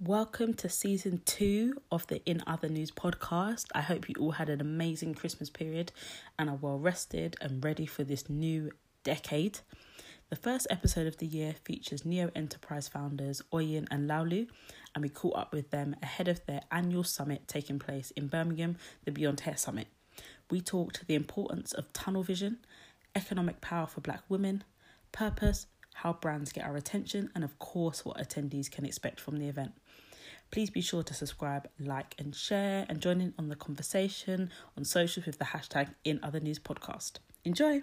Welcome to season two of the In Other News podcast. I hope you all had an amazing Christmas period and are well rested and ready for this new decade. The first episode of the year features Neo Enterprise founders Oyin and Laulu, and we caught up with them ahead of their annual summit taking place in Birmingham, the Beyond Hair Summit. We talked the importance of tunnel vision, economic power for black women, purpose, how brands get our attention, and of course, what attendees can expect from the event. Please be sure to subscribe, like, and share, and join in on the conversation on socials with the hashtag In Other News Podcast. Enjoy!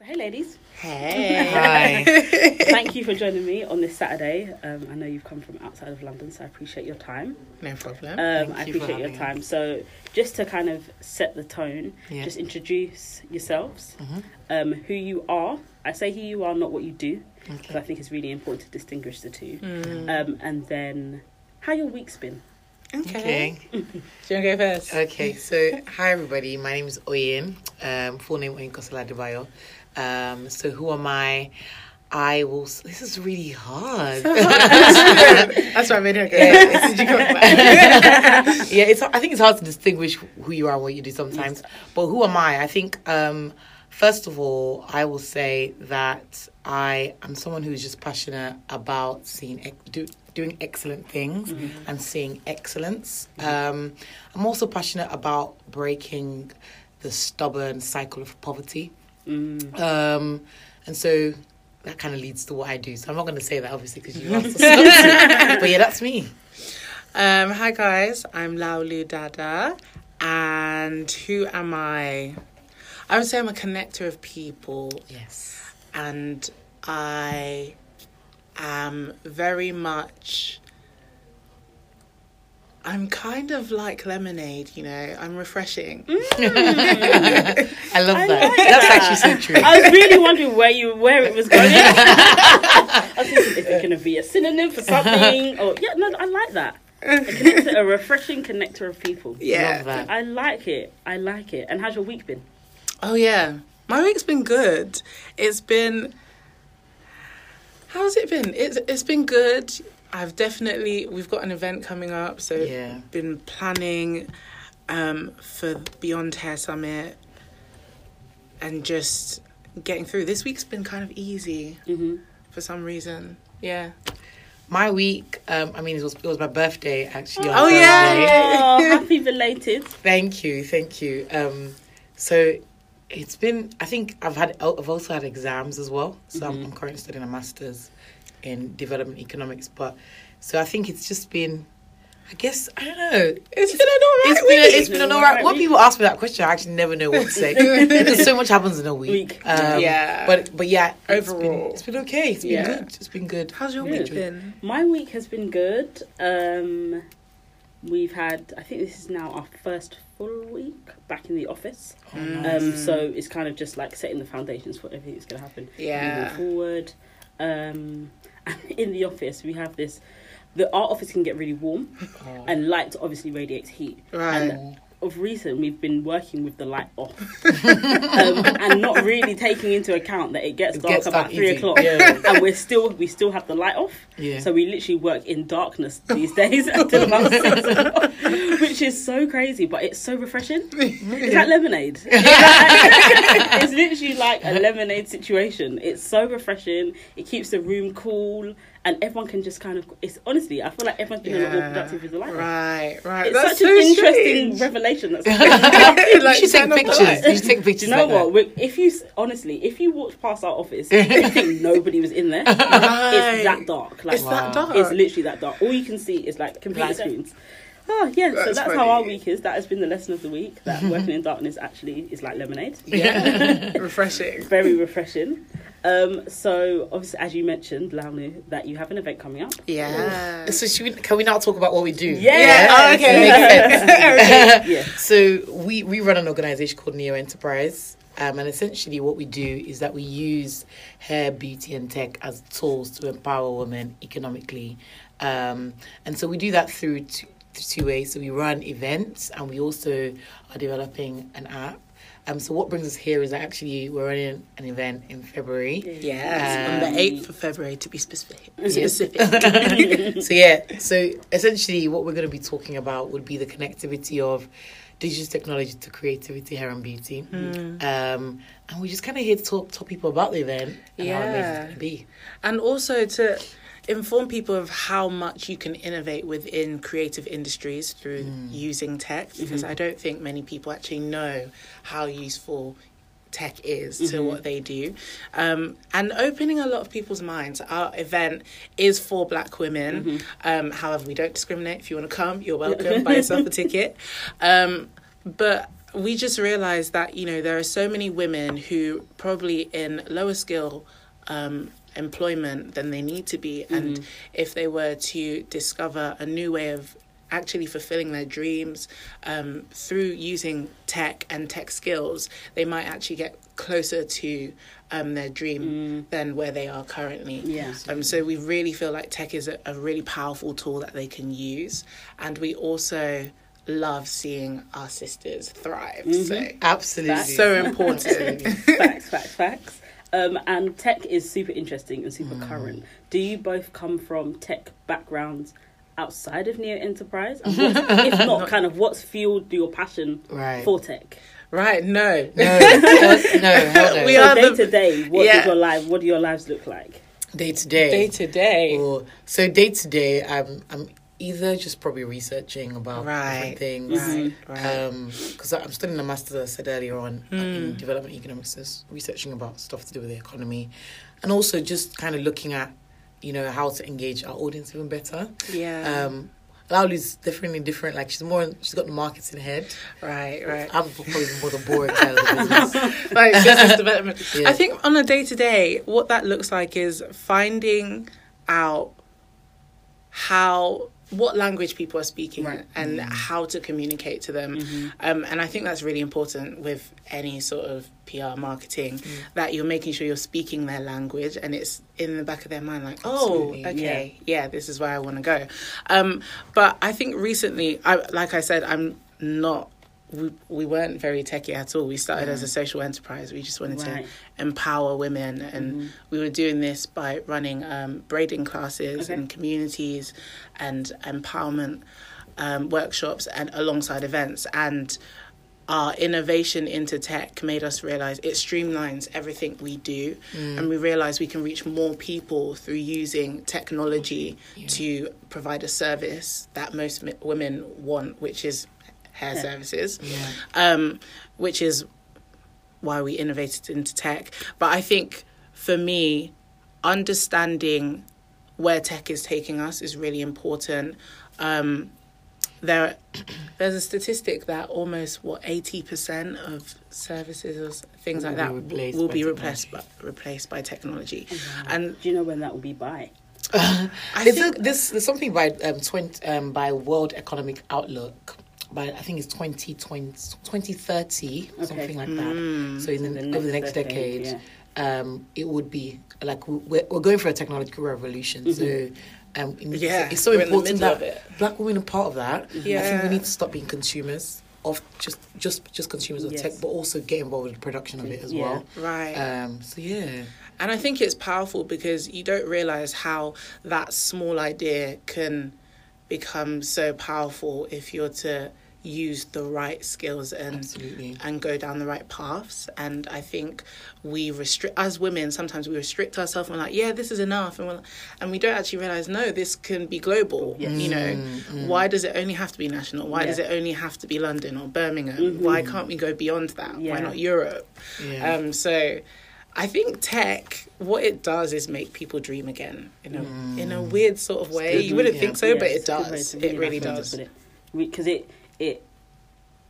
So, hey, ladies. Hey. Hi. Thank you for joining me on this Saturday. Um, I know you've come from outside of London, so I appreciate your time. No problem. Um, I Thank you for appreciate your having time. So, just to kind of set the tone, Yeah. just introduce yourselves, Mhm. um, who you are. I say who you are, not what you do, because I think it's really important to distinguish the two. Mm. Um, and then how your week's been. okay. Okay. Do you want to go first? Okay. So, hi everybody. My name is Oyin. Um, full name Oyinkansola Adebayo. Um, so, who am I? I will. This is really hard. That's why I made go. Yeah. Did you come back? yeah, it's. I think it's hard to distinguish who you are and what you do sometimes. But who am I? I think um, first of all, I will say that I am someone who's just passionate about seeing do, doing excellent things and seeing excellence. Um, I'm also passionate about breaking the stubborn cycle of poverty. Mm. Um, and so that kind of leads to what I do. So I'm not going to say that obviously because you asked. but yeah, that's me. Um, hi guys, I'm Laulu Dada, and who am I? I would say I'm a connector of people, Yes. and I am very much. I'm kind of like lemonade, you know. I'm refreshing. Mm. I love I that. like That's that. actually so true. I was really wondering where you where it was going. I was thinking, is it going to be a synonym for something? Or yeah, no, I like that. A, connector, a refreshing connector of people. Yeah. Love that. I like it. I like it. And how's your week been? Oh yeah, my week's been good. It's been. How's it been? It's it's been good. I've definitely we've got an event coming up, so Yeah. been planning um, for Beyond Hair Summit, and just getting through. This week's been kind of easy Mm-hmm. for some reason. Yeah. My week, um, I mean, it was, it was my birthday actually. Oh, yeah, Thursday. yeah. Oh, happy belated. Thank you, thank you. Um, so it's been, I think I've had, I've also had exams as well. So I'm, I'm currently studying a master's in development economics. But so I think it's just been, I guess, I don't know. It's been an alright It's been, a, week. it's been an alright. When people ask me that question, I actually never know what to say because so much happens in a week. Week. Um, Yeah. But but yeah, it's been, Overall. it's been okay. It's been Yeah. good. It's been good. How's your week been? My week has been good. Um, we've had, I think this is now our first full week back in the office. Um, so it's kind of just like setting the foundations for everything that's going to happen Yeah. moving forward. Um, in the office, we have this. The our office can get really warm, Oh. and light obviously radiates heat. Right. And of recent, we've been working with the light off, um, and not really taking into account that it gets It dark gets about three easy. o'clock, Yeah. and we're still we still have the light off. Yeah. So we literally work in darkness these days until about six o'clock, which is so crazy, but it's so refreshing. It's like lemonade. it's literally like a lemonade situation. It's so refreshing. It keeps the room cool, and everyone can just kind of. It's honestly, I feel like everyone's been a lot more productive with the light. off. Right, right. It's That's such an interesting strange. revelation. That's you Like, should take turn off the pictures. light. You should take Do pictures. you know like what? We- If you honestly, if you walked past our office, you think nobody was in there. Right. It's that dark. Like It's that dark. It's literally that dark. All you can see is like computer Like- screens. Oh yeah, so That's that's funny. how our week is. That has been the lesson of the week. That working in darkness actually is like lemonade. Yeah, refreshing. Very refreshing. Um, so obviously, as you mentioned, Laulu, that you have an event coming up. Yeah. So should we, can we now talk about what we do? Yeah. Oh, okay. Yeah. So we, we run an organization called Neo Enterprise. Um, and essentially what we do is that we use hair, beauty and tech as tools to empower women economically. Um, and so we do that through two, two ways. So we run events and we also are developing an app. Um, so what brings us here is that actually we're running an event in February. Yes, on Um, the 8th of February to be specific. Yes. Specific. so yeah, so essentially what we're going to be talking about would be the connectivity of digital technology to creativity, hair and beauty. Hmm. Um, and we're just kind of here to talk, talk people about the event and how amazing Yeah. it's going to be. and also to inform people of how much you can innovate within creative industries through using tech because I don't think many people actually know how useful tech is to what they do. Um, and opening a lot of people's minds. Our event is for black women. Um, however we don't discriminate. If you want to come you're welcome. Buy yourself a ticket. Um, but we just realized that you know there are so many women who probably in lower skill um, employment than they need to be and if they were to discover a new way of actually fulfilling their dreams um, through using tech and tech skills they might actually get closer to um, their dream than where they are currently Yeah. um, so we really feel like tech is a, a really powerful tool that they can use, and we also love seeing our sisters thrive. So Absolutely. That's so important. facts, facts, facts. Um, and tech is super interesting and super current. Do you both come from tech backgrounds outside of Neo Enterprise? And what's, if not, kind of what's fueled your passion Right. for tech? right? No. No, hell- no, hell no. We So are day the- to day, what Yeah. does your life? What do your lives look like? day to day. Day to day. So day to day, I'm I'm either just probably researching about Right. different things. Right. Right. because I'm studying a master's, as I said earlier on, Hmm. in development economics, researching about stuff to do with the economy, and also just kind of looking at, you know, how to engage our audience even better. yeah. Um, Laulu's definitely different. Like she's more, she's got the marketing head. right. Right. I'm probably more the boring side of the business. like business development. Yeah. I think on a day to day, what that looks like is finding out how what language people are speaking Right. and how to communicate to them. Um, and I think that's really important with any sort of PR marketing that you're making sure you're speaking their language and it's in the back of their mind like, oh, Absolutely. okay, yeah. this is where I want to go. Um, but I think recently, I, like I said, I'm not. We, we weren't very techy at all. We started as a social enterprise. We just wanted Right. to empower women, and we were doing this by running um, braiding classes Okay. in communities and empowerment um, workshops and alongside events. And our innovation into tech made us realize it streamlines everything we do, and we realize we can reach more people through using technology to provide a service that most women want, which is hair Yeah. services Yeah. um, which is why we innovated into tech. But I think for me, understanding where tech is taking us is really important. Um, there, there's a statistic that almost what eighty percent of services or s- things like Will that be replaced will be technology. replaced by, replaced by technology, and Do you know when that will be by? I There's, think a, there's, there's something by um, 20, um, by World Economic Outlook. By I think it's 2020, 2030, something like that. So in the, the over the next decade, decade, um, it would be like we're, we're going for a technological revolution. So um, Yeah, it's so we're in the important that black women are part of that. Yeah, I think we need to stop being consumers of just just just consumers of Yes. tech, but also get involved in the production of it as Yeah. well. right. Um, so yeah, And I think it's powerful because you don't realize how that small idea can become so powerful if you're to use the right skills and Absolutely. and go down the right paths. And i think we restrict as women sometimes we restrict ourselves and we're like yeah this is enough. And we're like, and we don't actually realize no this can be global Yes. you know. Mm, mm. Why does it only have to be national? Why does it only have to be london or birmingham? Mm-hmm. Why can't we go beyond that? Yeah. why not europe? Yeah. um, so I think tech, what it does is make people dream again in a in a weird sort of way. You wouldn't yeah. think so, Yeah, but it it's a good way does. It really really nice way to does. put it. because it it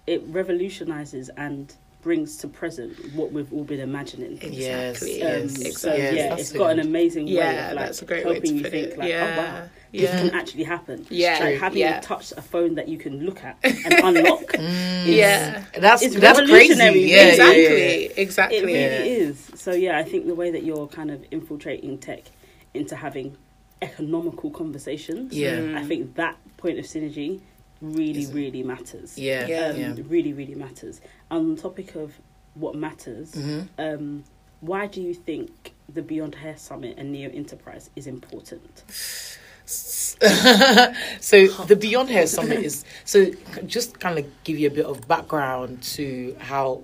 it revolutionizes and brings to present what we've all been imagining. Exactly. Yes, Um, yes, so yes, yeah, that's it's got an amazing way Yeah, of like that's a great way helping you think it. like, Yeah, oh wow, yeah. this can actually happen. Yeah, like having yeah. a touch a phone that you can look at and unlock. Mm. is- Yeah. That's It's that's crazy. revolutionary. Yeah, exactly. yeah, yeah, yeah. Exactly. It really Yeah. is. So yeah, I think the way that you're kind of infiltrating tech into having economical conversations, Yeah. Mm. I think that point of synergy really, Is- really matters. Yeah, Yeah. um, yeah. really, really matters. On the topic of what matters, Mhm. um, why do you think the Beyond Hair Summit and Neo Enterprise is important? so the Beyond Hair Summit is so just kind of give you a bit of background to how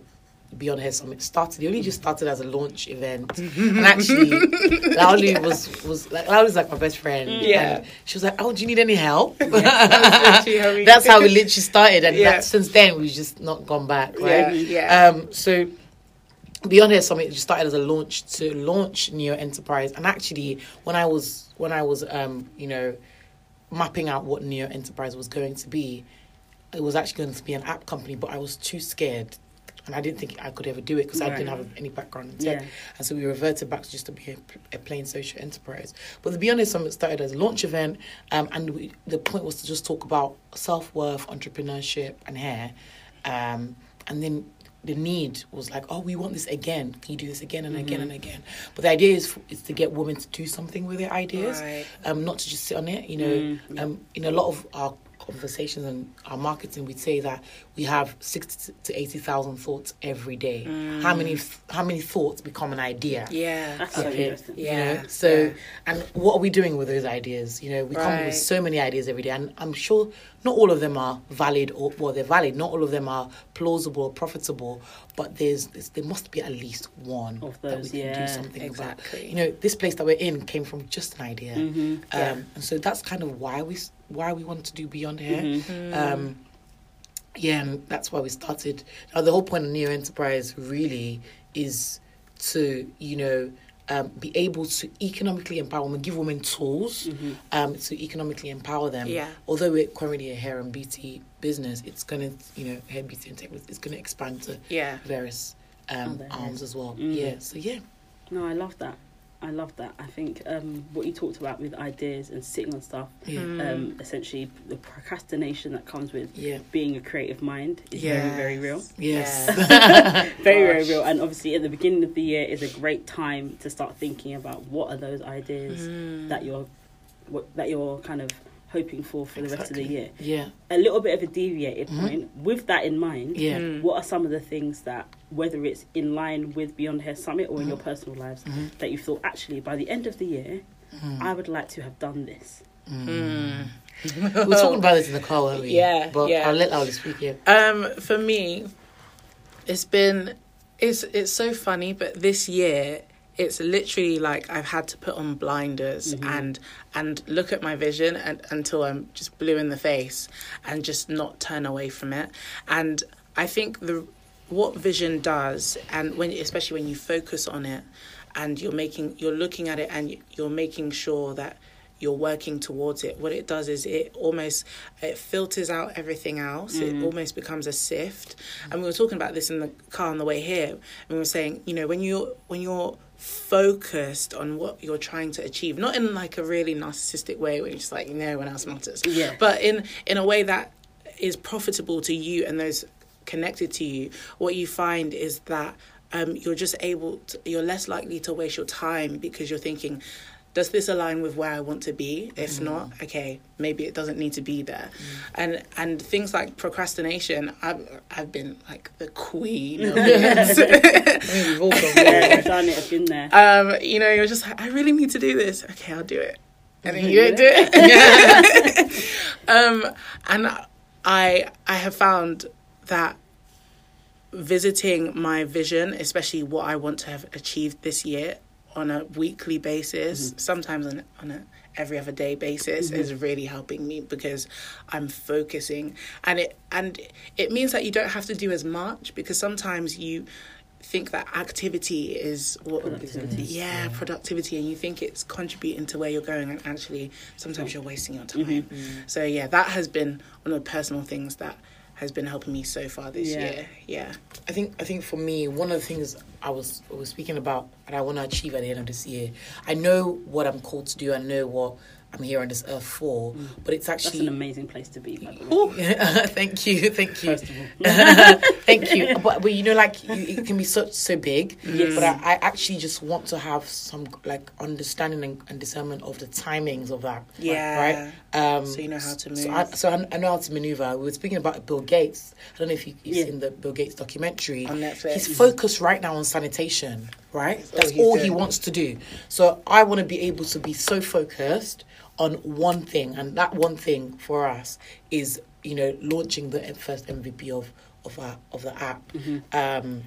Beyond Hair Summit started. It only just started as a launch event, and actually, Laulu was was like Laulu's like my best friend. Yeah. and she was like, "Oh, do you need any help?" how we- That's how we literally started, and Yeah. that, since then we've just not gone back. Yeah, Right? yeah. Um, so Beyond Hair Summit started as a launch to launch Neo Enterprise, and actually, when I was when I was um, you know mapping out what Neo Enterprise was going to be, it was actually going to be an app company, but I was too scared. And I didn't think I could ever do it because I didn't have any background in tech. Yeah. And so we reverted back to just to be a, a plain social enterprise. But the Beyond Hair Summit started as a launch event, um, and we, the point was to just talk about self worth, entrepreneurship, and hair. Um, and then the need was like, oh, we want this again. Can you do this again and again and again? But the idea is, is to get women to do something with their ideas, Right. um, not to just sit on it. You know, Mm, yeah. um, in a lot of our conversations and our marketing, we'd say that we have sixty to eighty thousand thoughts every day. How many? How many thoughts become an idea? yeah. That's so Okay. interesting. You Yeah. know? So, Yeah. and what are we doing with those ideas? You know, we come up with so many ideas every day, and I'm sure not all of them are valid or well, they're valid. Not all of them are plausible or profitable, but there's, there's there must be at least one Of that we can yeah, do something exactly. about. You know, this place that we're in came from just an idea, Mhm. um, Yeah. and so that's kind of why we why we want to do Beyond Hair. Mhm. Um, yeah, and that's why we started. Now, the whole point of Neo Enterprise really is to, you know, um, be able to economically empower women, give women tools Mm-hmm. um, to economically empower them. Yeah. Although we're currently a hair and beauty business, it's going to, you know, hair, beauty and tech, it's going to expand to Yeah. various um, arms as well. Mm. Yeah, so yeah. No, I love that. I love that. I think um, what you talked about with ideas and sitting on stuff, Yeah. um, essentially the procrastination that comes with Yeah. being a creative mind is Yes. very, very real. Yes. Very, very real. And obviously, at the beginning of the year is a great time to start thinking about what are those ideas Mm. that you're what, that you're kind of hoping for for the rest of the year. yeah. A little bit of a deviated Mhm. point. With that in mind, Yeah. Mm. what are some of the things that, whether it's in line with Beyond Hair Summit or in your personal lives, Mhm. that you thought actually by the end of the year, Mhm. I would like to have done this. Mm. We were talking about this in the car, weren't we? Yeah, But yeah. I'll let Laura speak here. Um, for me, it's been it's it's so funny, but this year it's literally like I've had to put on blinders mm-hmm. and and look at my vision and, until I'm just blue in the face and just not turn away from it. And I think the what vision does, and when especially when you focus on it, and you're making you're looking at it and you're making sure that you're working towards it what it does is it almost it filters out everything else. It mm. almost becomes a sift. And we were talking about this in the car on the way here and we were saying you know when you're when you're focused on what you're trying to achieve not in like a really narcissistic way where you're just like no one else matters Yeah. but in in a way that is profitable to you and those connected to you what you find is that um, you're just able to, you're less likely to waste your time because you're thinking does this align with where I want to be? If not, okay, maybe it doesn't need to be there. And and things like procrastination, I've I've been like the queen of it. We've all done it. I've been there. um, you know, you're just like, I really need to do this. Okay, I'll do it. And then you don't do it. um, and I I have found that visiting my vision, especially what I want to have achieved this year on a weekly basis, mm-hmm. sometimes on on a every other day basis mm-hmm. is really helping me because I'm focusing. And it and it means that you don't have to do as much because sometimes you think that activity is what Productivity. yeah productivity. And you think it's contributing to where you're going and actually sometimes you're wasting your mm-hmm. time. Mm-hmm. so yeah that has been one of the personal things that has been helping me so far this Yeah. year yeah I think I think for me, one of the things I was I was speaking about and I want to achieve at the end of this year. I know what I'm called to do. I know what I'm here on this earth for. But it's Mm. That's actually an amazing place to be, by the way. thank you, thank you, First of all. thank you. But, but you know, like you, it can be such so big. Yes. But I, I actually just want to have some like understanding and, and discernment of the timings of that. Yeah. Right. Um, So you know how to So I, move. so I, I know how to maneuver. We were speaking about Bill Gates. I don't know if you, you've Yeah. seen the Bill Gates documentary On Netflix. He's focused right now on sanitation. Right. all That's he's all he wants to do. So I want to be able to be so focused on one thing, and that one thing for us is you know launching the first MVP of of our, of the app. Um,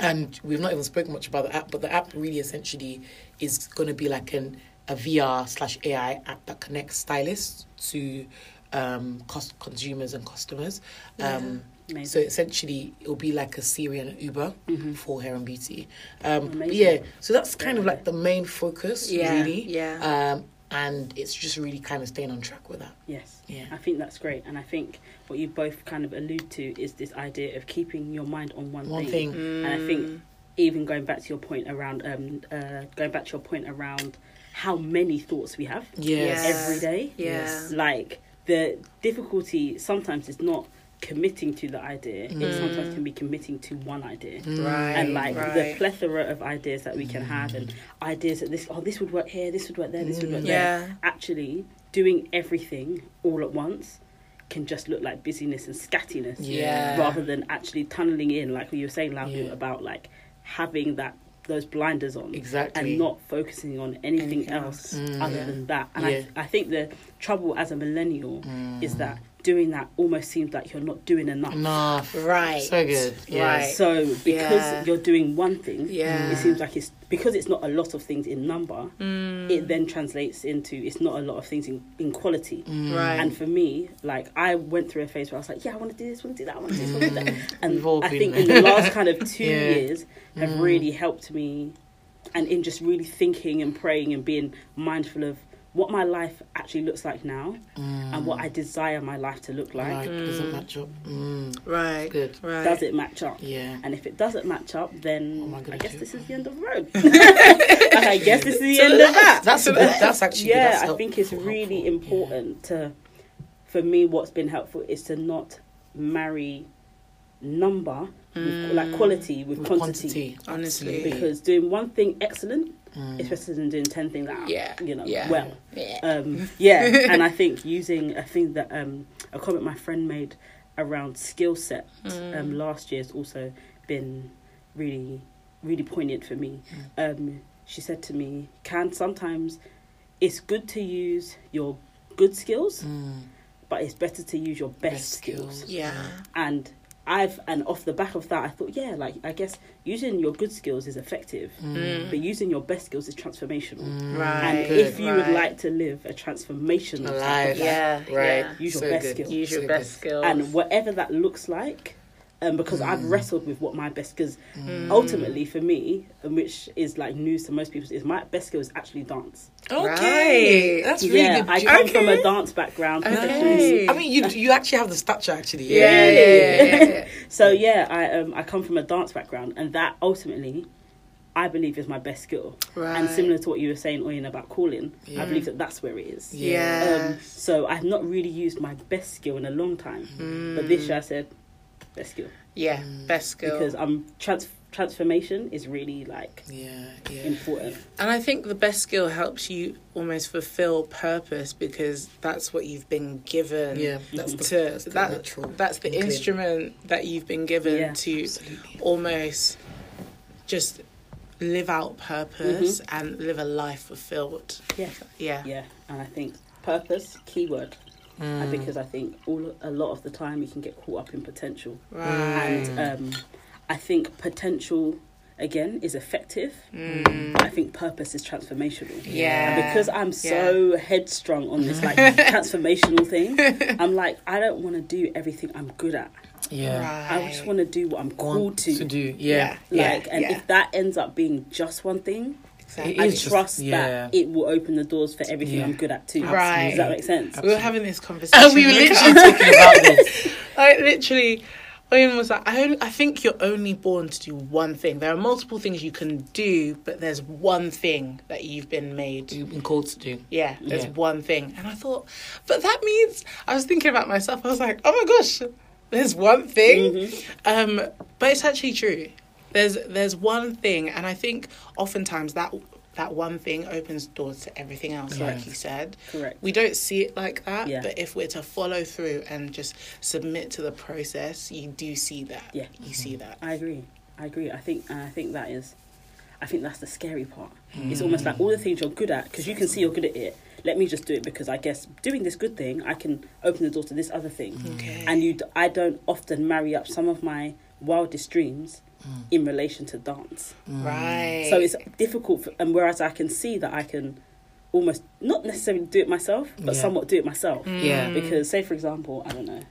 and we've not even spoken much about the app, but the app really essentially is going to be like an a VR slash AI app that connects stylists to um, cost consumers and customers. Um, Amazing. so essentially, it'll be like a Siri and an Uber for hair and beauty. Um, yeah, so that's kind of like the main focus, Yeah, really. yeah. And it's just really kind of staying on track with that. Yes. Yeah. I think that's great. And I think what you both kind of allude to is this idea of keeping your mind on one, One thing. thing. And I think even going back to your point around um uh going back to your point around how many thoughts we have Yes. Yeah. every day. yeah Like the difficulty sometimes is not committing to the idea. It mm. sometimes can be committing to one idea. right and like the plethora of ideas that we can have and ideas that this oh this would work here this would work there this would work mm, Yeah. there actually doing everything all at once can just look like busyness and scattiness Yeah. rather than actually tunneling in like you were saying Lau, Yeah. about like having that those blinders on Exactly. and not focusing on anything, Anything else, else. other Yeah. than that and Yeah. I, I think the trouble as a millennial is that doing that almost seems like you're not doing enough Enough. Right. So good. Yes. Right. so because Yeah. you're doing one thing, Yeah. it seems like it's because it's not a lot of things in number. Mm. It then translates into it's not a lot of things in, in quality. Mm. right And for me, like I went through a phase where I was like, yeah, I want to do this, want to do that, I want to do this, want to do that. Mm. And I think in the last kind of two Yeah. years have really helped me, and in just really thinking and praying and being mindful of what my life actually looks like now and what I desire my life to look like. Like, doesn't match up. Mm. right Good. right Does it match up? Yeah. And if it doesn't match up, then What am I guess this is the end of the road. I guess this is the end of that. That's a good, that's actually yeah, That's I think it's really helpful. Yeah. important to, for me, what's been helpful is to not marry number, with, like quality with, With quantity. quantity. Honestly. Because doing one thing excellent Mm. better than doing ten things that are, Yeah, you know, yeah. well. yeah Um, yeah, and I think using a thing that um, a comment my friend made around skill set um, last year has also been really, really poignant for me. Um, she said to me, "Can sometimes it's good to use your good skills, Mm. but it's better to use your best, Best skills. skills. yeah And I've and off the back of that, I thought, yeah, like I guess using your good skills is effective, but using your best skills is transformational. Mm. right And Good. if you would like to live a transformational type life, yeah Right. yeah. use your So best good. skills. use your So best good. skills and whatever that looks like um, because Mm. I've wrestled with what my best because ultimately for me and which is like news to most people is my best skill is actually dance Okay. Right. That's really yeah good. I come from a dance background Okay. I mean, you you actually have the stature, actually. yeah yeah yeah, yeah, yeah. so yeah I um I come from a dance background and that ultimately I believe is my best skill right. and similar to what you were saying Oyin about calling Yeah. I believe that that's where it is yeah um, so I've not really used my best skill in a long time but this year I said best skill yeah mm. best skill because I'm trans- transformation is really like Yeah. Yeah. important. And I think the best skill helps you almost fulfill purpose because that's what you've been given. Yeah, that's the, To that's the that, natural. that's the inkling. instrument that you've been given Yeah. to Absolutely. almost just live out purpose mm-hmm. and live a life fulfilled. Yeah, Yeah. yeah, and I think purpose keyword, and because I think all a lot of the time you can get caught up in potential, Right. and um, I think potential, again is effective. But I think purpose is transformational. Yeah. And because I'm so headstrong on this like transformational thing, I'm like I don't want to do everything I'm good at. Yeah. I just want to do what I'm called to. to do. Yeah. Yeah. Like, and yeah. if that ends up being just one thing, Exactly. It I is just- trust yeah. that it will open the doors for everything Yeah. I'm good at too. Right. Does that make sense? we were having this conversation. And we were literally talking about this. like literally Oyin was like, I, only, I think you're only born to do one thing. There are multiple things you can do, but there's one thing that you've been made. You've been called to do. Yeah, there's Yeah. one thing. And I thought, but that means, I was thinking about myself, I was like, oh my gosh, there's one thing. Um, but it's actually true. There's there's one thing, and I think oftentimes that that one thing opens doors to everything else, like you said. Correct. We don't see it like that, Yeah. but if we're to follow through and just submit to the process, you do see that. Yeah. You see that. I agree. I agree. I think I think that is I think that's the scary part. It's hmm. almost like all the things you're good at because you can see you're good at it. Let me just do it because I guess doing this good thing, I can open the door to this other thing. Okay. And you, I don't often marry up some of my wildest dreams in relation to dance. Mm. Right. So it's difficult, for, and whereas I can see that I can almost not necessarily do it myself, but Yeah. somewhat do it myself. Mm. Yeah. Because, say for example, I don't know,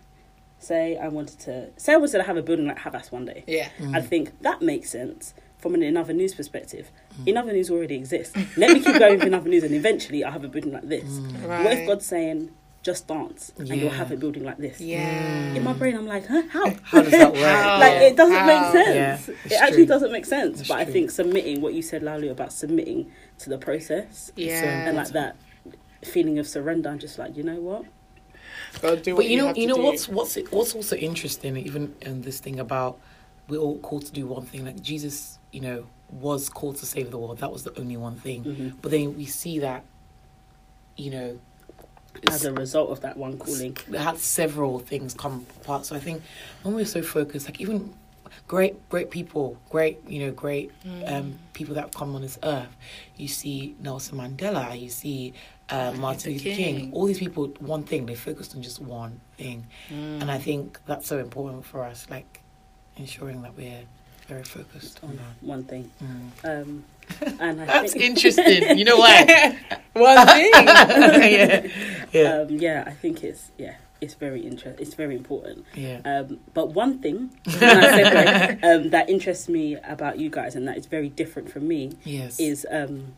say I wanted to, say I wanted to have a building like Havas one day. Yeah. Mm. I think that makes sense from an In Other News perspective. In Other News already exists. Let me keep going with In Other News, and eventually I'll have a building like this. Right. What if God's saying, just dance, and you'll have a building like this? Yeah. In my brain, I'm like, huh? How? How does that work? Like Yeah. it doesn't How? make sense. Yeah, it it's actually doesn't make sense. It's but I think submitting what you said, Laulu, about submitting to the process Yeah. and like that feeling of surrender. I'm just like, you know what? Gotta But what you know, have you know do. what's what's what's also interesting, even in this thing about we're all called to do one thing. Like Jesus, you know, was called to save the world. That was the only one thing. Mhm. But then we see that, you know, As a result of that one calling. it had several things come apart. So I think when we're so focused, like even great, great people, great, you know, great um, people that come on this earth. You see Nelson Mandela, you see uh, Martin Luther King. King. All these people, one thing, they focused on just one thing. And I think that's so important for us, like ensuring that we're very focused on that. One thing. Mm. Um, and I That's think, interesting. You know what? One thing. yeah, yeah, Um, yeah, I think it's yeah, it's very interest. It's very important. yeah. Um, but one thing when I segue, um, that interests me about you guys, and that is very different from me, Yes. is um,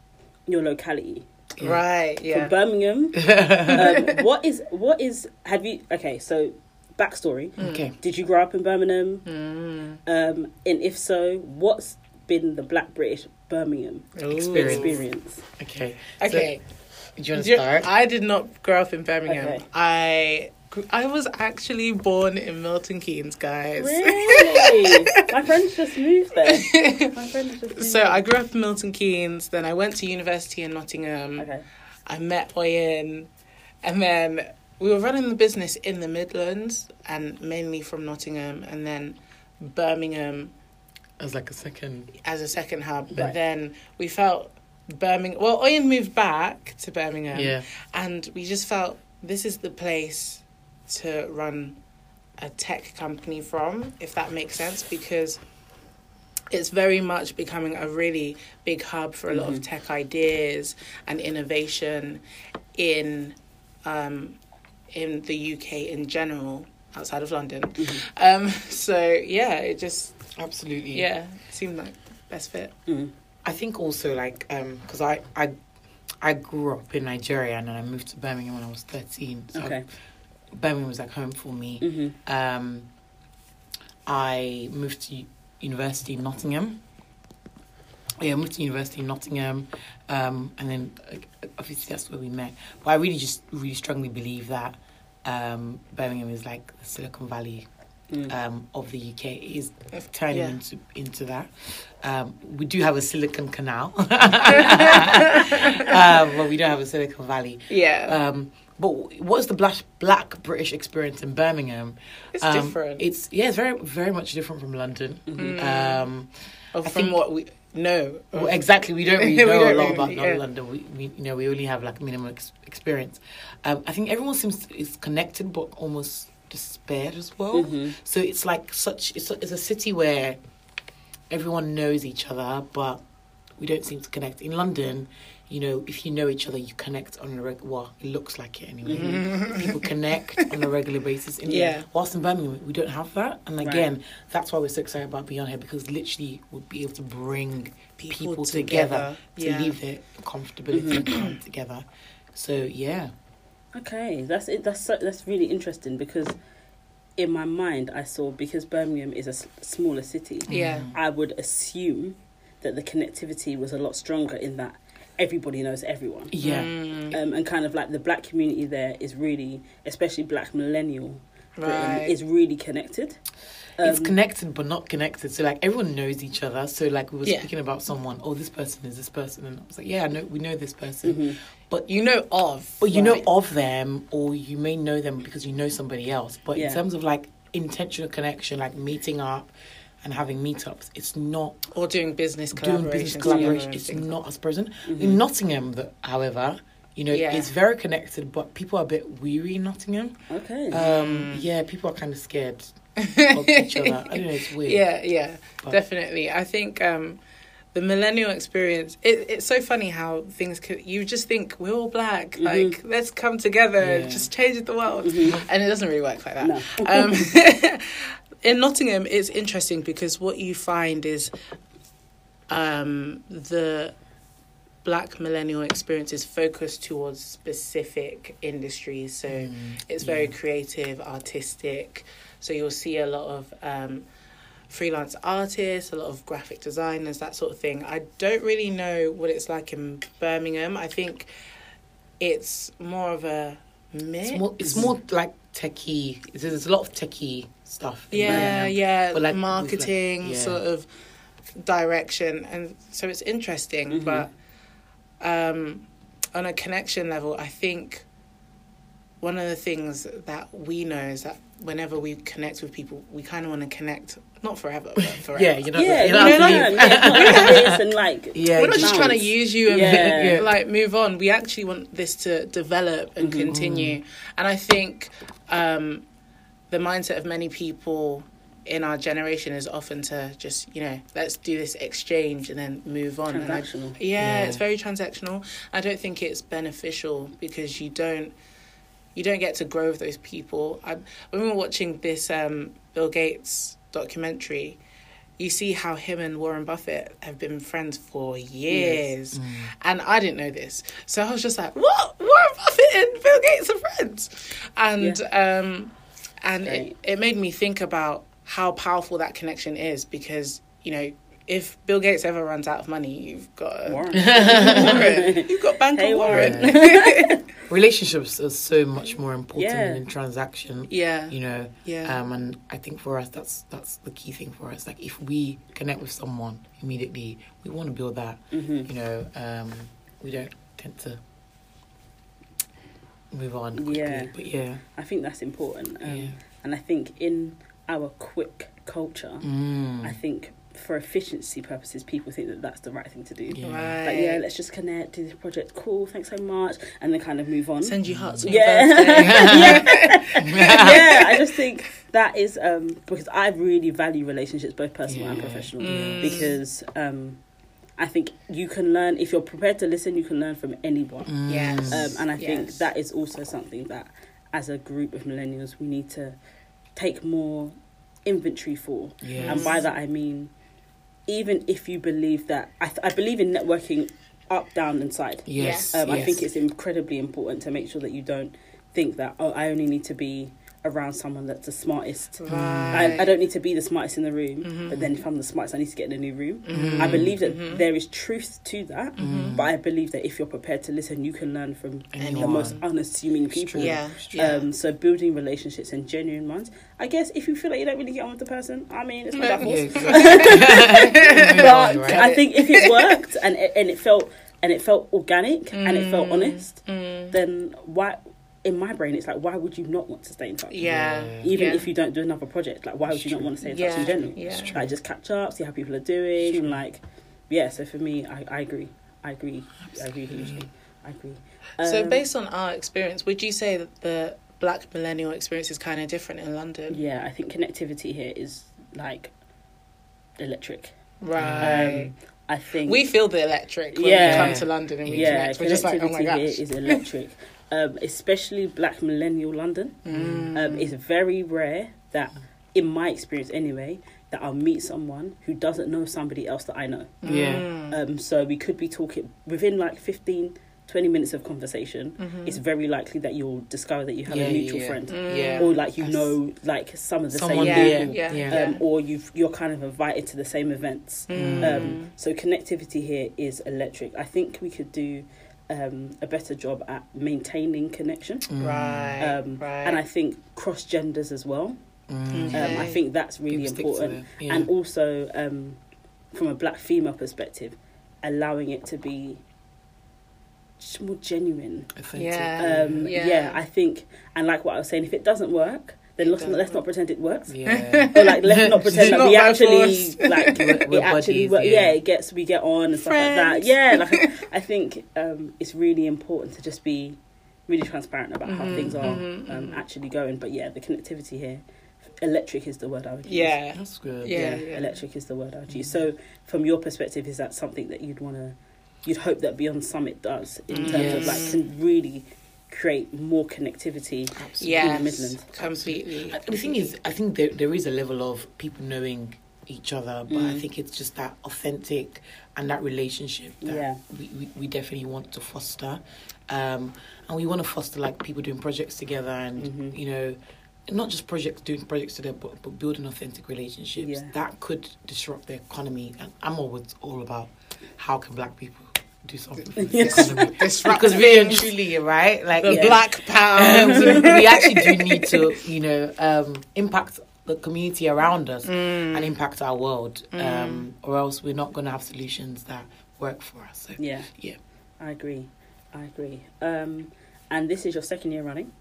your locality. Yeah. Right. For Yeah. Birmingham, um, what is what is have you? Okay, so backstory. Okay. Did you grow up in Birmingham? Mm. Um, and if so, what's been the Black British Birmingham Experience. experience? Okay. Okay. Do you want to you- start? I did not grow up in Birmingham. Okay. I I was actually born in Milton Keynes, guys. Really? My friends just moved there. My friends just moved So there. I grew up in Milton Keynes. Then I went to university in Nottingham. Okay. I met Oyin, and then we were running the business in the Midlands, and mainly from Nottingham, and then Birmingham As like a second. as a second hub. But Right. then we felt Birmingham. Well, Oyin moved back to Birmingham. Yeah. and we just felt this is the place to run a tech company from, if that makes sense, because it's very much becoming a really big hub for a lot of tech ideas and innovation in um, in the UK in general, outside of London. Um, so yeah, it just Absolutely. yeah seemed like best fit. Mm. I think also like um because I I I grew up in Nigeria and then I moved to Birmingham when I was thirteen. So Okay. Birmingham was like home for me. hmm Um, I moved to university in Nottingham. Yeah, I moved to university in Nottingham, um, and then obviously that's where we met. But I really just really strongly believe that um, Birmingham is like the Silicon Valley Mm. um, of the UK. is turning Yeah. into into that. Um, we do have a Silicon Canal, um, but we don't have a Silicon Valley. Yeah, Um, but what's the black black British experience in Birmingham? it's Um, different. It's yeah, it's very very much different from London. Mm-hmm. Um, I from think- what we know. well, exactly, we don't really We know don't a lot really, about yeah. London. We, we you know we only have like minimal ex- experience. Um, I think everyone seems is connected, but almost despaired as well. Mhm. So it's like such it's a, it's a city where everyone knows each other, but we don't seem to connect. In London, you know, if you know each other, you connect on a regular. Well, it looks like it anyway. People connect on a regular basis. In, Yeah. Whilst in Birmingham, we don't have that, and Right. again, that's why we're so excited about on here because literally we'll be able to bring People people, together. together, to Yeah. leave their comfortability come together. So yeah, Okay, that's it. That's so, that's really interesting because in my mind I saw because Birmingham is a s- smaller city. Yeah. I would assume that the connectivity was a lot stronger in that everybody knows everyone. yeah, Mm, Um, and kind of like the black community there is really, especially black millennial, Britain, right. is really connected. it's Um, connected but not connected. So like everyone knows each other. So like we were Yeah. speaking about someone. Oh, this person is this person, and I was like, yeah, I know we know this person. mhm. But you know of. But you right? know of them, or you may know them because you know somebody else. But Yeah. in terms of like intentional connection, like meeting up and having meetups, it's not or doing business doing business collaboration. It's not as present. Mhm. In Nottingham, however, you know, Yeah. it's very connected, but people are a bit weary in Nottingham. Okay. Um, yeah, people are kind of scared of each other. I don't know, it's weird. Yeah, yeah, But- definitely. I think um, the millennial experience. It, it's so funny how things could. You just think we're all black. Mhm. Like let's come together, Yeah. just change the world, Mhm. and it doesn't really work like that. No. Um, in Nottingham, it's interesting because what you find is um, the black millennial experience is focused towards specific industries. So Mm, it's very yeah. creative, artistic. So you'll see a lot of um, freelance artists, a lot of graphic designers, that sort of thing. I don't really know what it's like in Birmingham. I think it's more of a mix. It's more, it's more like techie. There's, a lot of techie stuff. in yeah, Birmingham. yeah, But, like, with, like, marketing yeah. sort of direction, and so it's interesting. Mhm. But um, on a connection level, I think one of the things that we know is that whenever we connect with people, we kind of want to connect not forever, but forever. Yeah, you know, yeah, you you know, know, how to yeah, leave. yeah, not like this and like Yeah, we're not just trying to use you and Yeah. Yeah. like move on. We actually want this to develop and Mhm. continue. And I think um, the mindset of many people in our generation is often to just you know let's do this exchange and then move on. And I- yeah, Yeah. it's very transactional. I don't think it's beneficial because you don't you don't get to grow with those people. I, when we were watching this um, Bill Gates documentary, you see how him and Warren Buffett have been friends for years, Mm. and I didn't know this, so I was just like, "What? Warren Buffett and Bill Gates are friends?" And um, and it, it made me think about how powerful that connection is because you know. If Bill Gates ever runs out of money, you've got Warren. Warren. You've got Bank Hey, of Warren. Warren. Relationships are so much more important Yeah. than transaction. yeah, You know, yeah, um, and I think for us, that's that's the key thing for us. Like, if we connect with someone immediately, we want to build that. Mhm. You know, um, we don't tend to move on quickly. Yeah. But yeah, I think that's important. Um, yeah. And I think in our quick culture, Mm. I think for efficiency purposes, people think that that's the right thing to do. Yeah. right. Like, yeah, let's just connect, do this project, cool, thanks so much, and then kind of move on. send you hearts on Yeah. yeah, I just think that is um, because I really value relationships, both personal and professional, Mm. because um, I think you can learn if you're prepared to listen. You can learn from anyone, Mm. Yes. um, and I think that is also something that, as a group of millennials, we need to take more inventory for. Yes. And by that I mean, even if you believe that, I, th- I believe in networking up, down, and side. Yes. Um, I think it's incredibly important to make sure that you don't think that oh I only need to be around someone that's the smartest. I, Right. I don't need to be the smartest in the room, Mhm. but then if I'm the smartest, I need to get in a new room. Mhm. I believe that Mhm. there is truth to that, Mhm. but I believe that if you're prepared to listen, you can learn from the most unassuming It's people. Yeah. Yeah. Um, so building relationships and genuine ones. I guess if you feel like you don't really get on with the person, I mean, it's not that Yeah, but Right. I think if it worked and it, and it felt and it felt organic and it felt Mm. honest, Mm. then why? In my brain, it's like, why would you not want to stay in touch? Yeah. Even yeah. if you don't do another project, like why would you not want to stay in touch yeah. in general? Yeah. Like just catch up, see how people are doing, and like, yeah. So for me, I, I agree. I agree. I agree hugely. I agree. So Um, based on our experience, would you say that the black millennial experience is kind of different in London? yeah, I think connectivity here is like electric. Right. Um, I think we feel the electric when Yeah. we come to London and we yeah, connect. We're just like, oh my connectivity here gosh. is electric. um, especially Black millennial London. Mm. Um, it's very rare that, in my experience anyway, that I'll meet someone who doesn't know somebody else that I know. Yeah. Mm. Um, so we could be talking within like 15, 20 minutes of conversation. Mm-hmm. It's very likely that you'll discover that you have Yeah, a mutual yeah. friend, Yeah. or like you know like some of the Someone same yeah, people. yeah, Yeah. yeah. Um, or you've you're kind of invited to the same events. Mm. Um, so connectivity here is electric. I think we could do um, a better job at maintaining connection, right, um, right. and I think cross genders as well. Mm. Um, I think that's really People important, yeah. and also um, from a black female perspective, allowing it to be just more genuine. Authentic. Yeah. Um, Yeah. yeah. I think, and like what I was saying, if it doesn't work, then let's not, let's not pretend it works. Yeah. Or like let's not pretend that Not we actually like We're- it we're actually buddies, work. yeah. Yeah. it gets we get on and stuff like that. Yeah, like I think um, it's really important to just be really transparent about how Mhm, things are mhm, um, mhm. actually going. But yeah, the connectivity here, electric is the word I would use. yeah, That's good. Yeah. yeah, electric is the word I would use. So from your perspective, is that something that you'd want to, you'd hope that Beyond Summit does in terms of like can really create more connectivity Absolutely. in the Midlands. completely. The thing is, I think there, there is a level of people knowing each other, but I Mm. think it's just that authentic and that relationship that Yeah. we, we, we definitely want to foster. Um, and we want to foster like people doing projects together and, Mhm. you know, not just projects doing projects together, but, but building authentic relationships Yeah. that could disrupt the economy. And I'm always all about how can black people do something for the Yes. economy. Disrupt because really and truly, right? Like the Yeah. black pound. we, we actually do need to, you know, um, impact the community around us Mm. and impact our world, um, or else we're not going to have solutions that work for us. So, Yeah, yeah. I agree. I agree. Um, and this is your second year running.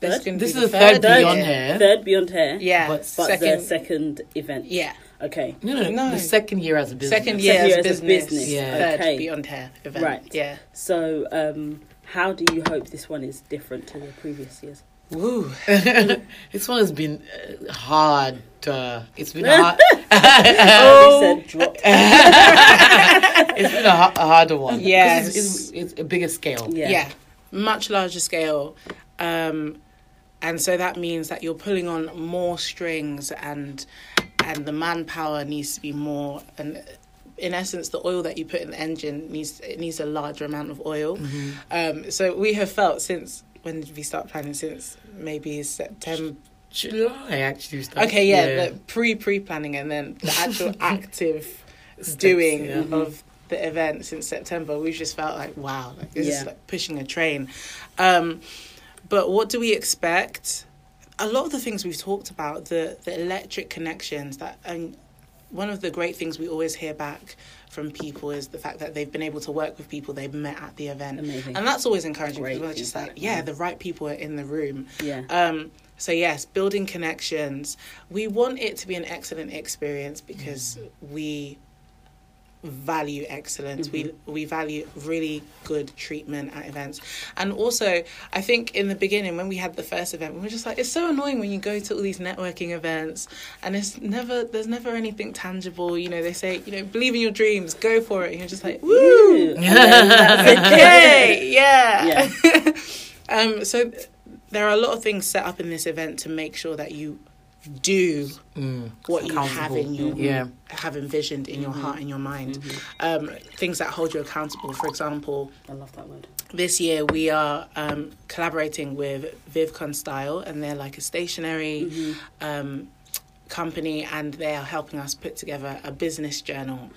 This Third? can This is the the third third Beyond year. Hair. Third Beyond Hair. Yeah, But But second. the second event. yeah, Okay. No, no, No. the second year as a business. second Second year year as as a business. business. Yeah. Third Okay. Beyond Hair event. Right. Yeah. So, um, how do you hope this one is different to the previous years? Woo. this one has been uh, hard. Uh, it's been a hard. Oh, said dropped. it's been a, ha- a harder one. Yes. it's, it's, it's a bigger scale. Yeah. Yeah. Much larger scale. Um, and so that means that you're pulling on more strings and and the manpower needs to be more and in essence the oil that you put in the engine needs it needs a larger amount of oil. Mm-hmm. Um, so we have felt since when did we start planning? Since maybe September. July actually. started- Okay, yeah, the pre pre planning and then the actual active Steps, doing yeah. of the event since September, we've just felt like wow, like this Yeah. is like pushing a train. Um, but what do we expect? A lot of the things we've talked about, the the electric connections that and one of the great things we always hear back from people is the fact that they've been able to work with people they've met at the event. Amazing. And that's always encouraging Great we're just like, yeah, yeah. the right people are in the room. Yeah. Um, so yes, building connections. We want it to be an excellent experience because we value excellence. We we value really good treatment at events. And also, I think in the beginning when we had the first event, we were just like, it's so annoying when you go to all these networking events and it's never there's never anything tangible. You know, they say, you know, believe in your dreams, go for it. And you're just like, woo, yay, yeah. Yeah. um, so there are a lot of things set up in this event to make sure that you do Mm, what you have in your Yeah. have envisioned in your heart and your mind. Um, things that hold you accountable. For example, I love that word. this year we are um, collaborating with VivCon Style, and they're like a stationery um, company, and they are helping us put together a business journal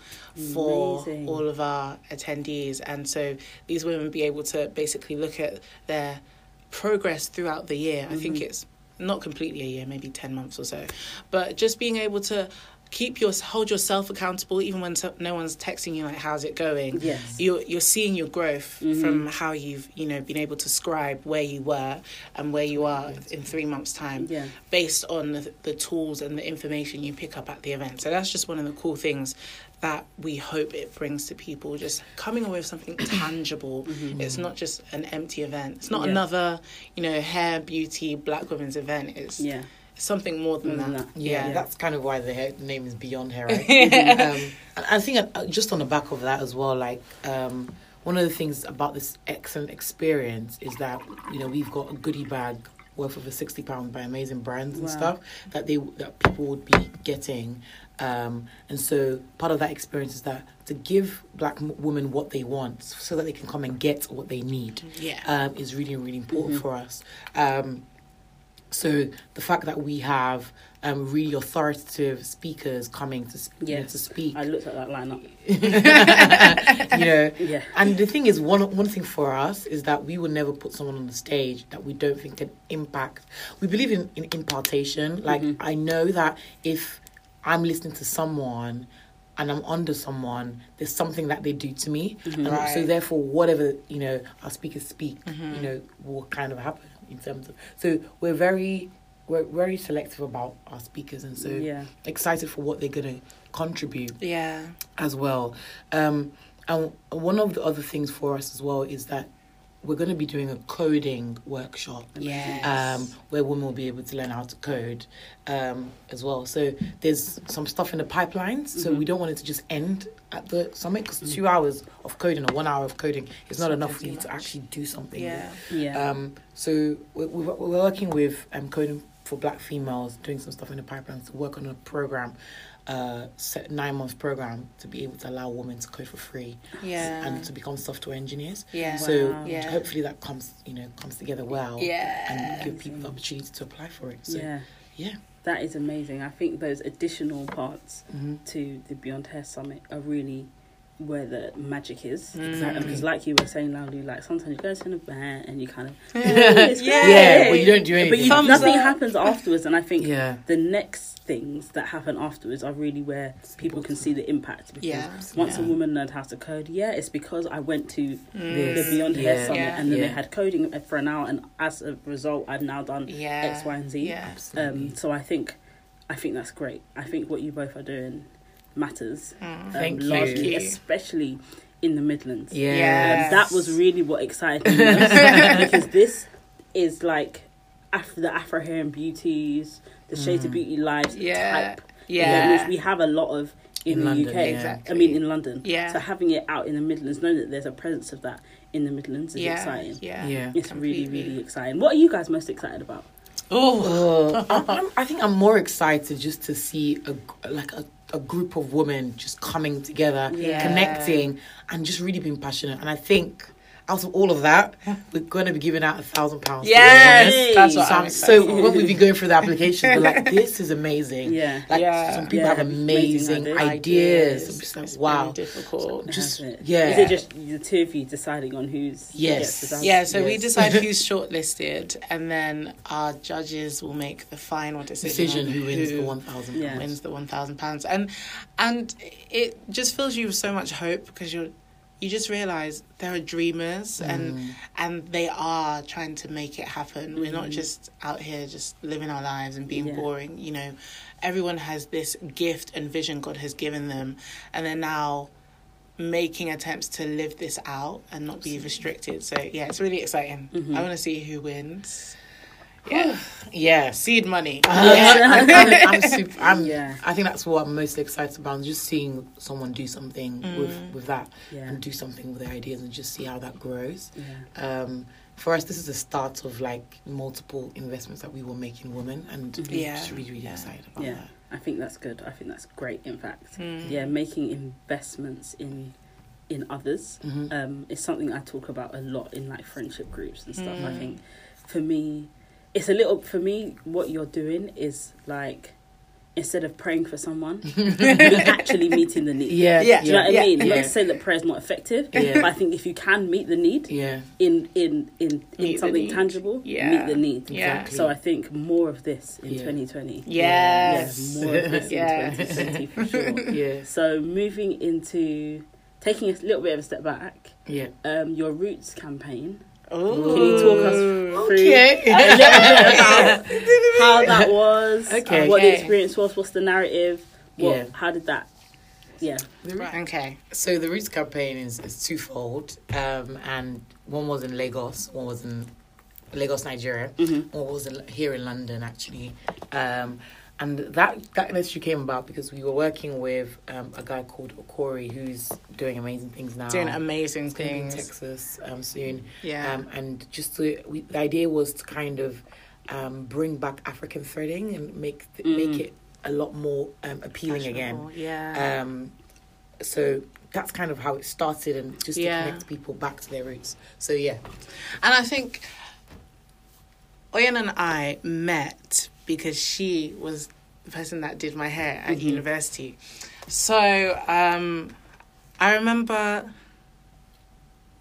for Amazing. all of our attendees. And so these women be able to basically look at their progress throughout the year. I think it's not completely a year, maybe 10 months or so, but just being able to keep your hold yourself accountable even when no one's texting you like how's it going Yes. you're you're seeing your growth Mhm. from how you've you know been able to scribe where you were and where you are in three months time Yeah. based on the, the tools and the information you pick up at the event so that's just one of the cool things that we hope it brings to people just coming away with something tangible it's not just an empty event it's not Yeah. another you know hair beauty black women's event it's Yeah. something more than More than that. that. Yeah, Yeah. that's kind of why the hair, name is Beyond Hair. Right? um, and I think uh, just on the back of that as well, like um, one of the things about this excellent experience is that you know we've got a goodie bag worth of a sixty pound by amazing brands and Wow. stuff that they that people would be getting. Um, and so part of that experience is that to give black m- women what they want so that they can come and get what they need Yeah. um, is really really important for us. Um, so the fact that we have um, really authoritative speakers coming to sp- you know, to speak, I looked at that lineup. you know. Yeah. And the thing is, one one thing for us is that we will never put someone on the stage that we don't think can impact. We believe in, in impartation. Like Mhm. I know that if I'm listening to someone and I'm under someone, there's something that they do to me, and so therefore, whatever you know, our speakers speak, you know, will kind of happen in terms of. So we're very we're very selective about our speakers, and so Yeah. excited for what they're going to contribute Yeah. as well. Um, and one of the other things for us as well is that we're going to be doing a coding workshop Yes. um, where women will be able to learn how to code um, as well. So there's some stuff in the pipeline. So Mhm. we don't want it to just end at the summit because two hours of coding or one hour of coding is not enough for too you to actually do something. Yeah. Yeah. Um, so we're, we're we're working with um, coding for black females, doing some stuff in the pipeline to work on a program, uh, set nine month program to be able to allow women to code for free Yeah. and to become software engineers. yeah. So Wow. Yeah. hopefully that comes you know comes together well Yeah. and give people the opportunity to apply for it. So yeah. yeah. That is amazing. I think those additional parts hmm to the Beyond Hair Summit are really where the magic is. Exactly. Because, like you were saying, loudly, like sometimes you go to an event and you kind of Yeah. Yeah, well, you don't do anything, but anything. you, Thumbs nothing up. happens afterwards. And I think Yeah. the next things that happen afterwards are really where people can see the impact. Because Yeah. once a woman learned how to code, yeah, it's because I went to Yes. the Beyond Yeah. Hair Summit Yeah. and then they had coding for an hour, and as a result, I've now done Yeah. X, Y, and Z. Yeah. Um, so I think, I think that's great. I think what you both are doing matters. Mm. Um, Thank you. largely, you. especially in the Midlands. yeah. Yeah. Um, that was really what excited me because this is like Af- the Afro Hair and Beauties, the Shades of Mm. Beauty Lives Yeah. type, Yeah. which we have a lot of in, In the London, UK. yeah. Exactly. I mean, in London. Yeah. So having it out in the Midlands, knowing that there's a presence of that in the Midlands is yeah. exciting. Yeah. Yeah. It's really, Completely. really exciting. What are you guys most excited about? Oh. I'm, I'm, I think I'm more excited just to see a like a, a group of women just coming together, Yeah. connecting, and just really being passionate. And I think out of all of that, we're going to be giving out a thousand pounds. Yes. women. That's So, what I'm I'm- so when we've been going through the applications, we're like, this is amazing. Yeah. Like Yeah. some people Yeah, have amazing amazing ideas. ideas. I'm just like, It's wow. really difficult. Just yeah. Is it just the two of you deciding on who's Yes. gets the dance? Yeah, so we decide who's shortlisted, and then our judges will make the final decision, decision on who wins the one thousand. Yeah. wins the one thousand pounds, and and it just fills you with so much hope because you're you just realize there are dreamers and Mm. and they are trying to make it happen. We're not Mm. just out here just living our lives and being Yeah. boring. You know, everyone has this gift and vision God has given them, and they're now making attempts to live this out and not be restricted. So yeah, it's really exciting. Mhm. I want to see who wins. Yeah, yeah, seed money. Uh, I'm, I'm, I'm super. I'm, Yeah. I think that's what I'm most excited about. Just seeing someone do something with Mm. with that, Yeah. and do something with their ideas, and just see how that grows. Yeah. Um, for us, this is the start of like multiple investments that we will make in women, and Mhm. we're Yeah. just really, really Yeah. excited about Yeah. that. I think that's good. I think that's great. In fact, Mm. yeah, making investments in in others Mhm. um, is something I talk about a lot in like friendship groups and stuff. I Mm. think for me, it's a little for me. What you're doing is like instead of praying for someone, you're actually meeting the need. Yeah, Yeah. Do you know what Yeah. I mean? Yeah. Not to say that prayer is not effective, Yeah. but I think if you can meet the need yeah, in in in, in something tangible, Yeah. meet the need. Yeah. Exactly. So I think more of this in Yeah. 2020. Yes. Yeah, more of this Yeah. in 2020 for sure. yeah, So moving into taking a little bit of a step back, yeah. um, your Roots campaign. Ooh. Can you talk us through Okay. a little bit about how that was, Okay. what the experience was, what's the narrative, what, Yeah. how did that, yeah, Okay. So the Roots campaign is, is twofold, um, and one was in Lagos, one was in Lagos, Nigeria, Mhm. one was in, here in London actually. Um, and that that initiative came about because we were working with um, a guy called Okori who's doing amazing things now. Doing amazing He's gonna in. Texas um, soon. Yeah. Um, and just to, we, the idea was to kind of um, bring back African threading and make make it a lot more um, appealing again. Yeah. Um, so that's kind of how it started, and just Yeah. to connect people back to their roots. So yeah, And I think Oyin and I met because she was the person that did my hair at university. So um, I remember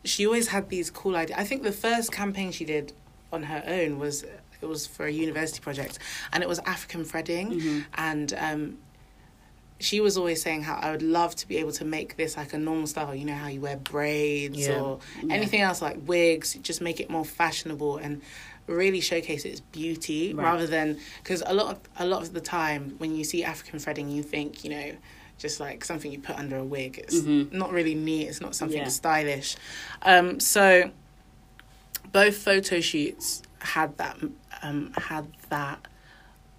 she always had these cool ideas. I think the first campaign she did on her own was it was for a university project, and it was African threading, and um, she was always saying how I would love to be able to make this like a normal style. You know how you wear braids Yeah. or anything else like wigs. Just make it more fashionable and really showcase its beauty Right. rather than because a lot of a lot of the time when you see African threading, you think you know just like something you put under a wig. It's not really neat. It's not something Yeah. stylish. Um, so both photo shoots had that um, had that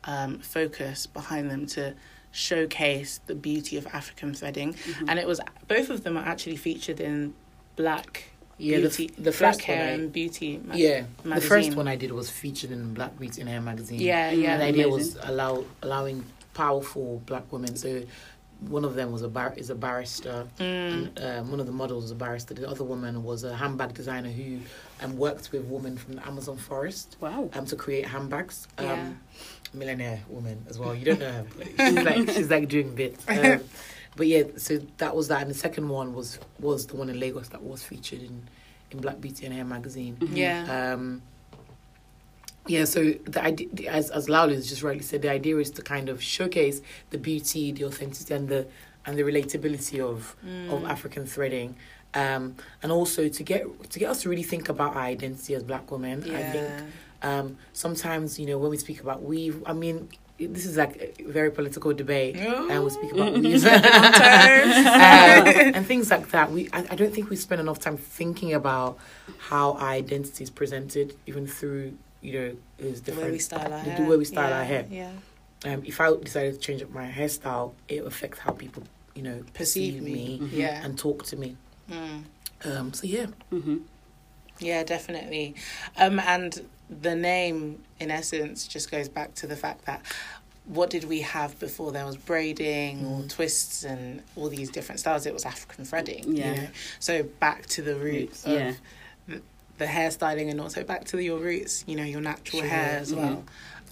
um, focus behind them to showcase the beauty of African threading, Mm-hmm. and it was both of them are actually featured in Black Yeah, the Beauty, the Black first one Hair I- and Beauty. ma- yeah. The first one I did was featured in Black Beauty and Hair magazine. Yeah, yeah. and the idea was allow allowing powerful black women. So one of them was a bar- is a barrister, Mm. and um, one of the models was a barrister. The other woman was a handbag designer who um, worked with women from the Amazon forest Wow. um, to create handbags. Um, Yeah. Millionaire woman as well. You don't know her, but she's like she's like doing bits. Um, but yeah, so that was that, and the second one was was the one in Lagos that was featured in in Black Beauty and Hair magazine. Yeah. Um, yeah, so the idea, as as Laulu has just rightly said, the idea is to kind of showcase the beauty, the authenticity, and the and the relatability of of African threading, um, and also to get to get us to really think about our identity as Black women. Yeah. I think um, sometimes you know when we speak about weave, I mean this is like a very political debate, and we speak about weave um, and things like that. We I, I don't think we spend enough time thinking about how our identity is presented, even through you know is the different. way we style our the hair. way we style yeah, our hair. Yeah. Um, if I decided to change up my hairstyle, it affects how people you know Perceive perceive me. me Yeah. and talk to me. Mm. Um, so yeah, Mm-hmm. Yeah, definitely. Um, and the name, in essence, just goes back to the fact that what did we have before there was braiding or twists and all these different styles? It was African threading. Yeah. You know? So back to the roots of Yeah. the, hairstyling and also back to your roots, you know, your natural Sure, hair as yeah. well.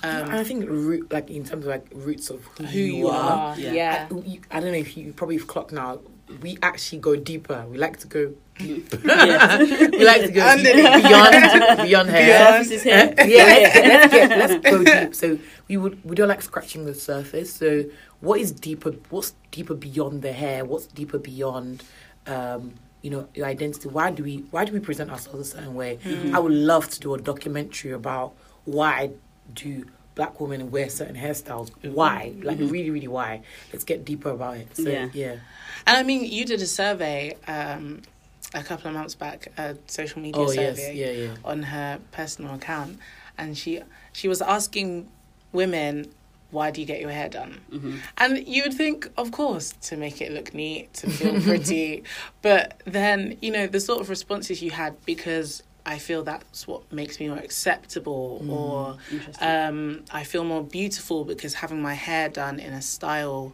and I Um, think root like in terms of like roots of who, who you are. Yeah. Yeah. I, you- I don't know if you probably clocked now. We actually go deeper. We like to go. deep. Yeah. we like to go beyond beyond hair. Is here. yeah, let's, let's get let's go deep. So we would we don't like scratching the surface. So what is deeper? What's deeper beyond the hair? What's deeper beyond, um, you know, your identity? Why do we why do we present ourselves a certain way? I would love to do a documentary about why i do black women wear certain hairstyles. Why? Like really, really why? Let's get deeper about it. So Yeah. yeah. And I mean, you did a survey um, a couple of months back, a social media Oh yes, survey. yeah, yeah. on her personal account, and she she was asking women, "Why do you get your hair done?" Mhm. And you would think, of course, to make it look neat, to feel pretty, but then you know the sort of responses you had because I feel that's what makes me more acceptable, or um, I feel more beautiful because having my hair done in a style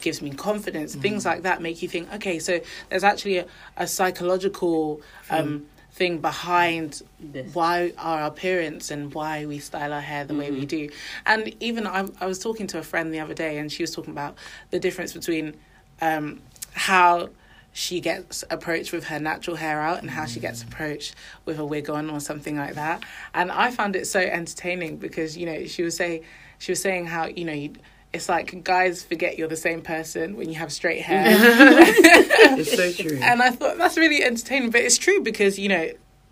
gives me confidence. Things like that make you think, okay, so there's actually a, a psychological um, thing behind This. why our appearance and why we style our hair the way we do. And even I, I was talking to a friend the other day, and she was talking about the difference between um, how she gets approached with her natural hair out and how she gets approached with a wig on or something like that. And I found it so entertaining because you know she was say she was saying how you know you. It's like guys forget you're the same person when you have straight hair. It's so true. And I thought that's really entertaining, but it's true because you know,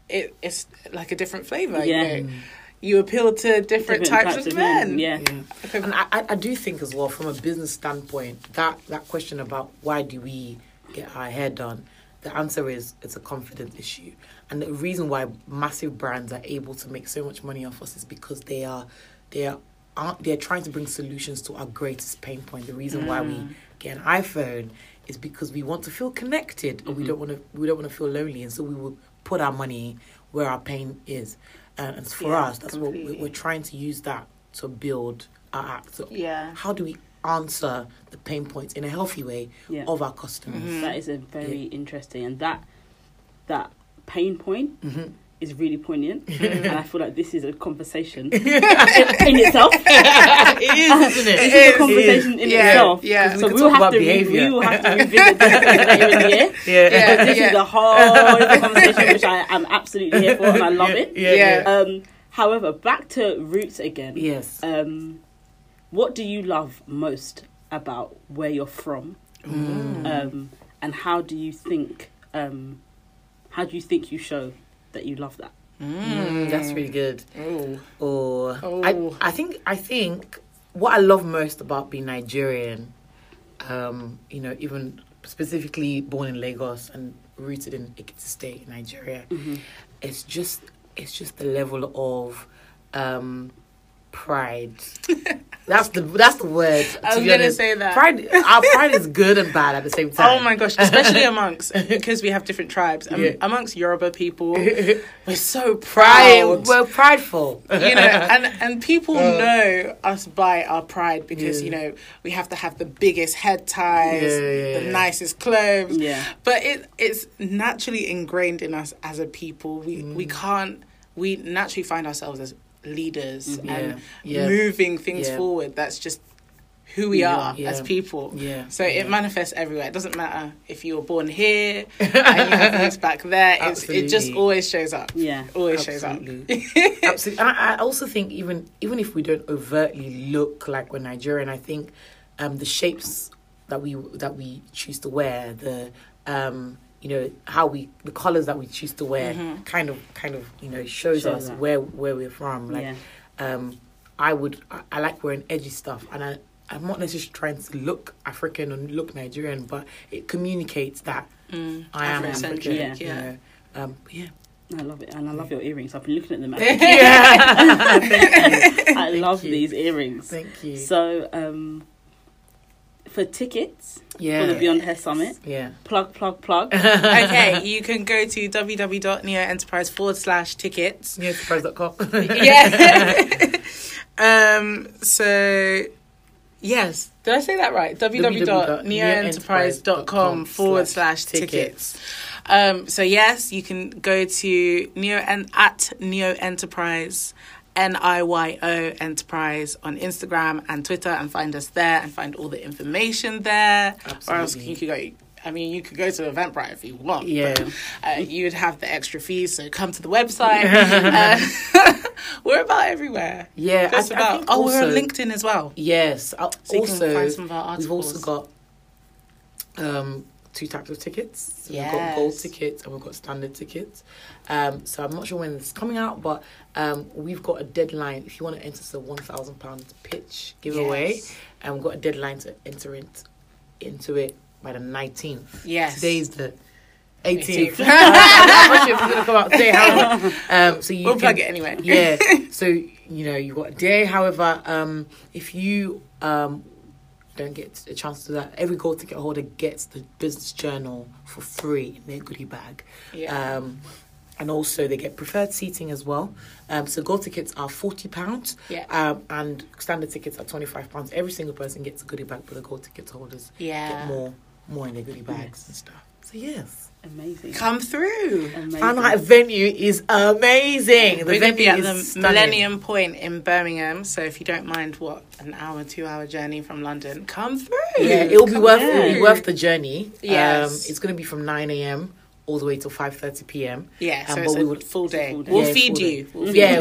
it it's like a different flavor. Yeah. You, know? you appeal to different, types, of men. Yeah. Yeah. And I, I I do think as well, from a business standpoint, that, that question about why do we get our hair done, the answer is it's a confidence issue. And the reason why massive brands are able to make so much money off us is because they are they are aren't they're trying to bring solutions to our greatest pain point. The reason why we mm. get an iPhone is because we want to feel connected and we mm-hmm. don't want to we don't want to feel lonely, and so we will put our money where our pain is. And for Yeah, us, that's what completely. we're trying to use that to build our act. So Yeah. how do we answer the pain points in a healthy way Yeah. of our customers? Mm-hmm. That is a very interesting, and that that pain point Mhm. is really poignant, and I feel like this is a conversation in, in itself. it is, isn't it? This is a conversation in Yeah, itself. yeah. 'Cause we So could we will have to re- we will have to revisit this later in the year. Yeah. Yeah. This is a whole conversation which I am absolutely here for, and I love it. Yeah. Yeah. yeah. Um, however, back to roots again. Yes. Um, what do you love most about where you're from, Mm. um, and how do you think? Um, how do you think you show that you love that? Mm, that's really good. Ooh. Or Oh. I, I think I think what I love most about being Nigerian, um, you know, even specifically born in Lagos and rooted in Ekiti State, Nigeria, it's just it's just the level of um, pride. that's the that's the word. I was be gonna say that. Pride. Our pride is good and bad at the same time. Oh my gosh, especially amongst because we have different tribes. Um, Yeah. Amongst Yoruba people, we're so Pride. proud. We're prideful. you know, and and people Uh. know us by our pride because Yeah. you know we have to have the biggest head ties, Yeah, the nicest clothes. Yeah. But it it's naturally ingrained in us as a people. We Mm. we can't we naturally find ourselves as leaders Mhm. and Yeah, moving things Yeah. forward. That's just who we are as people. Yeah. So it manifests everywhere. It doesn't matter if you were born here and you have roots back there. It's, it just always shows up. Yeah. Always shows up. Absolutely. Absolutely. And I, I also think even even if we don't overtly look like we're Nigerian, I think um, the shapes that we that we choose to wear, the um, you know how we the colors that we choose to wear, Mm-hmm. kind of kind of you know shows us that. where where we're from. Like yeah. um, I would I, I like wearing edgy stuff, and I. I'm not necessarily trying to look African or look Nigerian, but it communicates that Mm, I am African. yeah. You know? um, yeah. I love it, and I love your earrings. I've been looking at them. yeah. I love you. these earrings. Thank you. So, um, for tickets yeah. for the Beyond Hair Summit, Yeah. plug, plug, plug. okay, you can go to www.niyoenterprise forward slash tickets. Neosurprise.com. Yeah. um. So, yes. Did I say that right? www.niyoenterprise.com forward slash tickets. Um. So yes, you can go to niyo and at niyo enterprise. N I Y O Enterprise on Instagram and Twitter and find us there and find all the information there. Or else you could go. I mean, you could go to Eventbrite if you want. Yeah. but, uh, you'd have the extra fees, so come to the website. uh, we're about everywhere. Yeah, Just I- I about. think oh, we're on also- LinkedIn as well. Yes. uh, So you can also, find some of our we've also got um, two types of tickets. So We've got gold tickets and we've got standard tickets. Um, so I'm not sure when it's coming out, but um, we've got a deadline. If you want to enter the one thousand pound pitch giveaway, Yes. and we've got a deadline to enter it into it by the nineteenth. Yes. Today's the 18th. 18th. I'm not sure if it's going to come out today. However, um, so you We'll can- plug it anyway. yeah. So you know you've got a day. However, um, if you um, don't get a chance to do that, every gold ticket holder gets the business journal for free in their goodie bag. Yeah. Um, and also they get preferred seating as well. Um, so gold tickets are forty pounds. Yeah. Um, and standard tickets are twenty five pounds. Every single person gets a goodie bag, but the gold ticket holders Yeah. get more more in their goodie bags and stuff. So yes. Amazing. Come through. Amazing. Found out venue is amazing. The We're going to venue be at the is stunning. Millennium Point in Birmingham, so if you don't mind, what an hour, two hour journey from London, come through. Yeah, it'll be Come worth it'll be worth the journey. Yes. Um, it's going to be from nine a.m. all the way till five thirty p.m. Yeah, so Um, it's but a we would- full day. full day. We'll Yeah, feed you. We'll Yeah,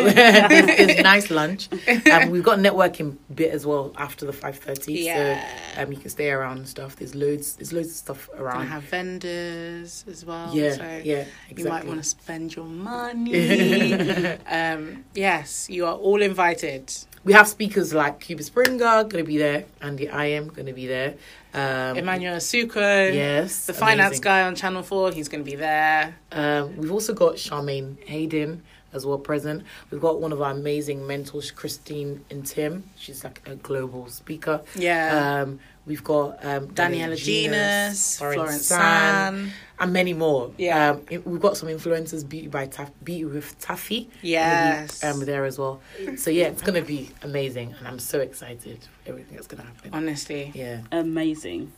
there's, there's nice lunch. Um, we've got a networking bit as well after the five thirty. Yeah. So um, you can stay around and stuff. There's loads. There's loads of stuff around. have vendors as well. yeah, so yeah, exactly. You might want to spend your money. um, yes, you are all invited. We have speakers like Kubi Springer going to be there, Andy Ayim going to be there. Um, Emmanuel Asuquo. Yes, The finance amazing. guy on Channel 4, he's going to be there. Um, we've also got Charmaine Hayden as well present. We've got one of our amazing mentors, Christine and Tim. She's like a global speaker. Yeah. Um, we've got um, Daniela Genas, Florence Florence San, San. and many more. Yeah. Um, we've got some influencers, Beauty by Taff, Beauty with Taffy. Yes. Um, there as well. So yeah, it's gonna be amazing, and I'm so excited for everything that's gonna happen. Honestly. Yeah. Amazing.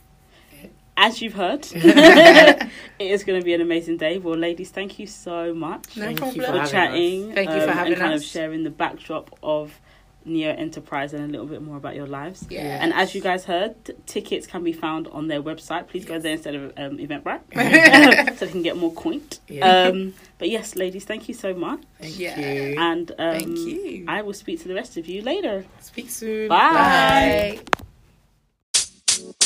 As you've heard, it is going to be an amazing day. Well, ladies, thank you so much No Thank problem. you for for having chatting. Thank you for um, having and kind us. of sharing the backdrop of Niyo Enterprise and a little bit more about your lives. Yeah. And as you guys heard, tickets can be found on their website. Please go there instead of um, Eventbrite so they can get more coined. Yeah. Um, but yes, ladies, thank you so much. Thank Yeah. you. And um, Thank you. I will speak to the rest of you later. Speak soon. Bye. Bye.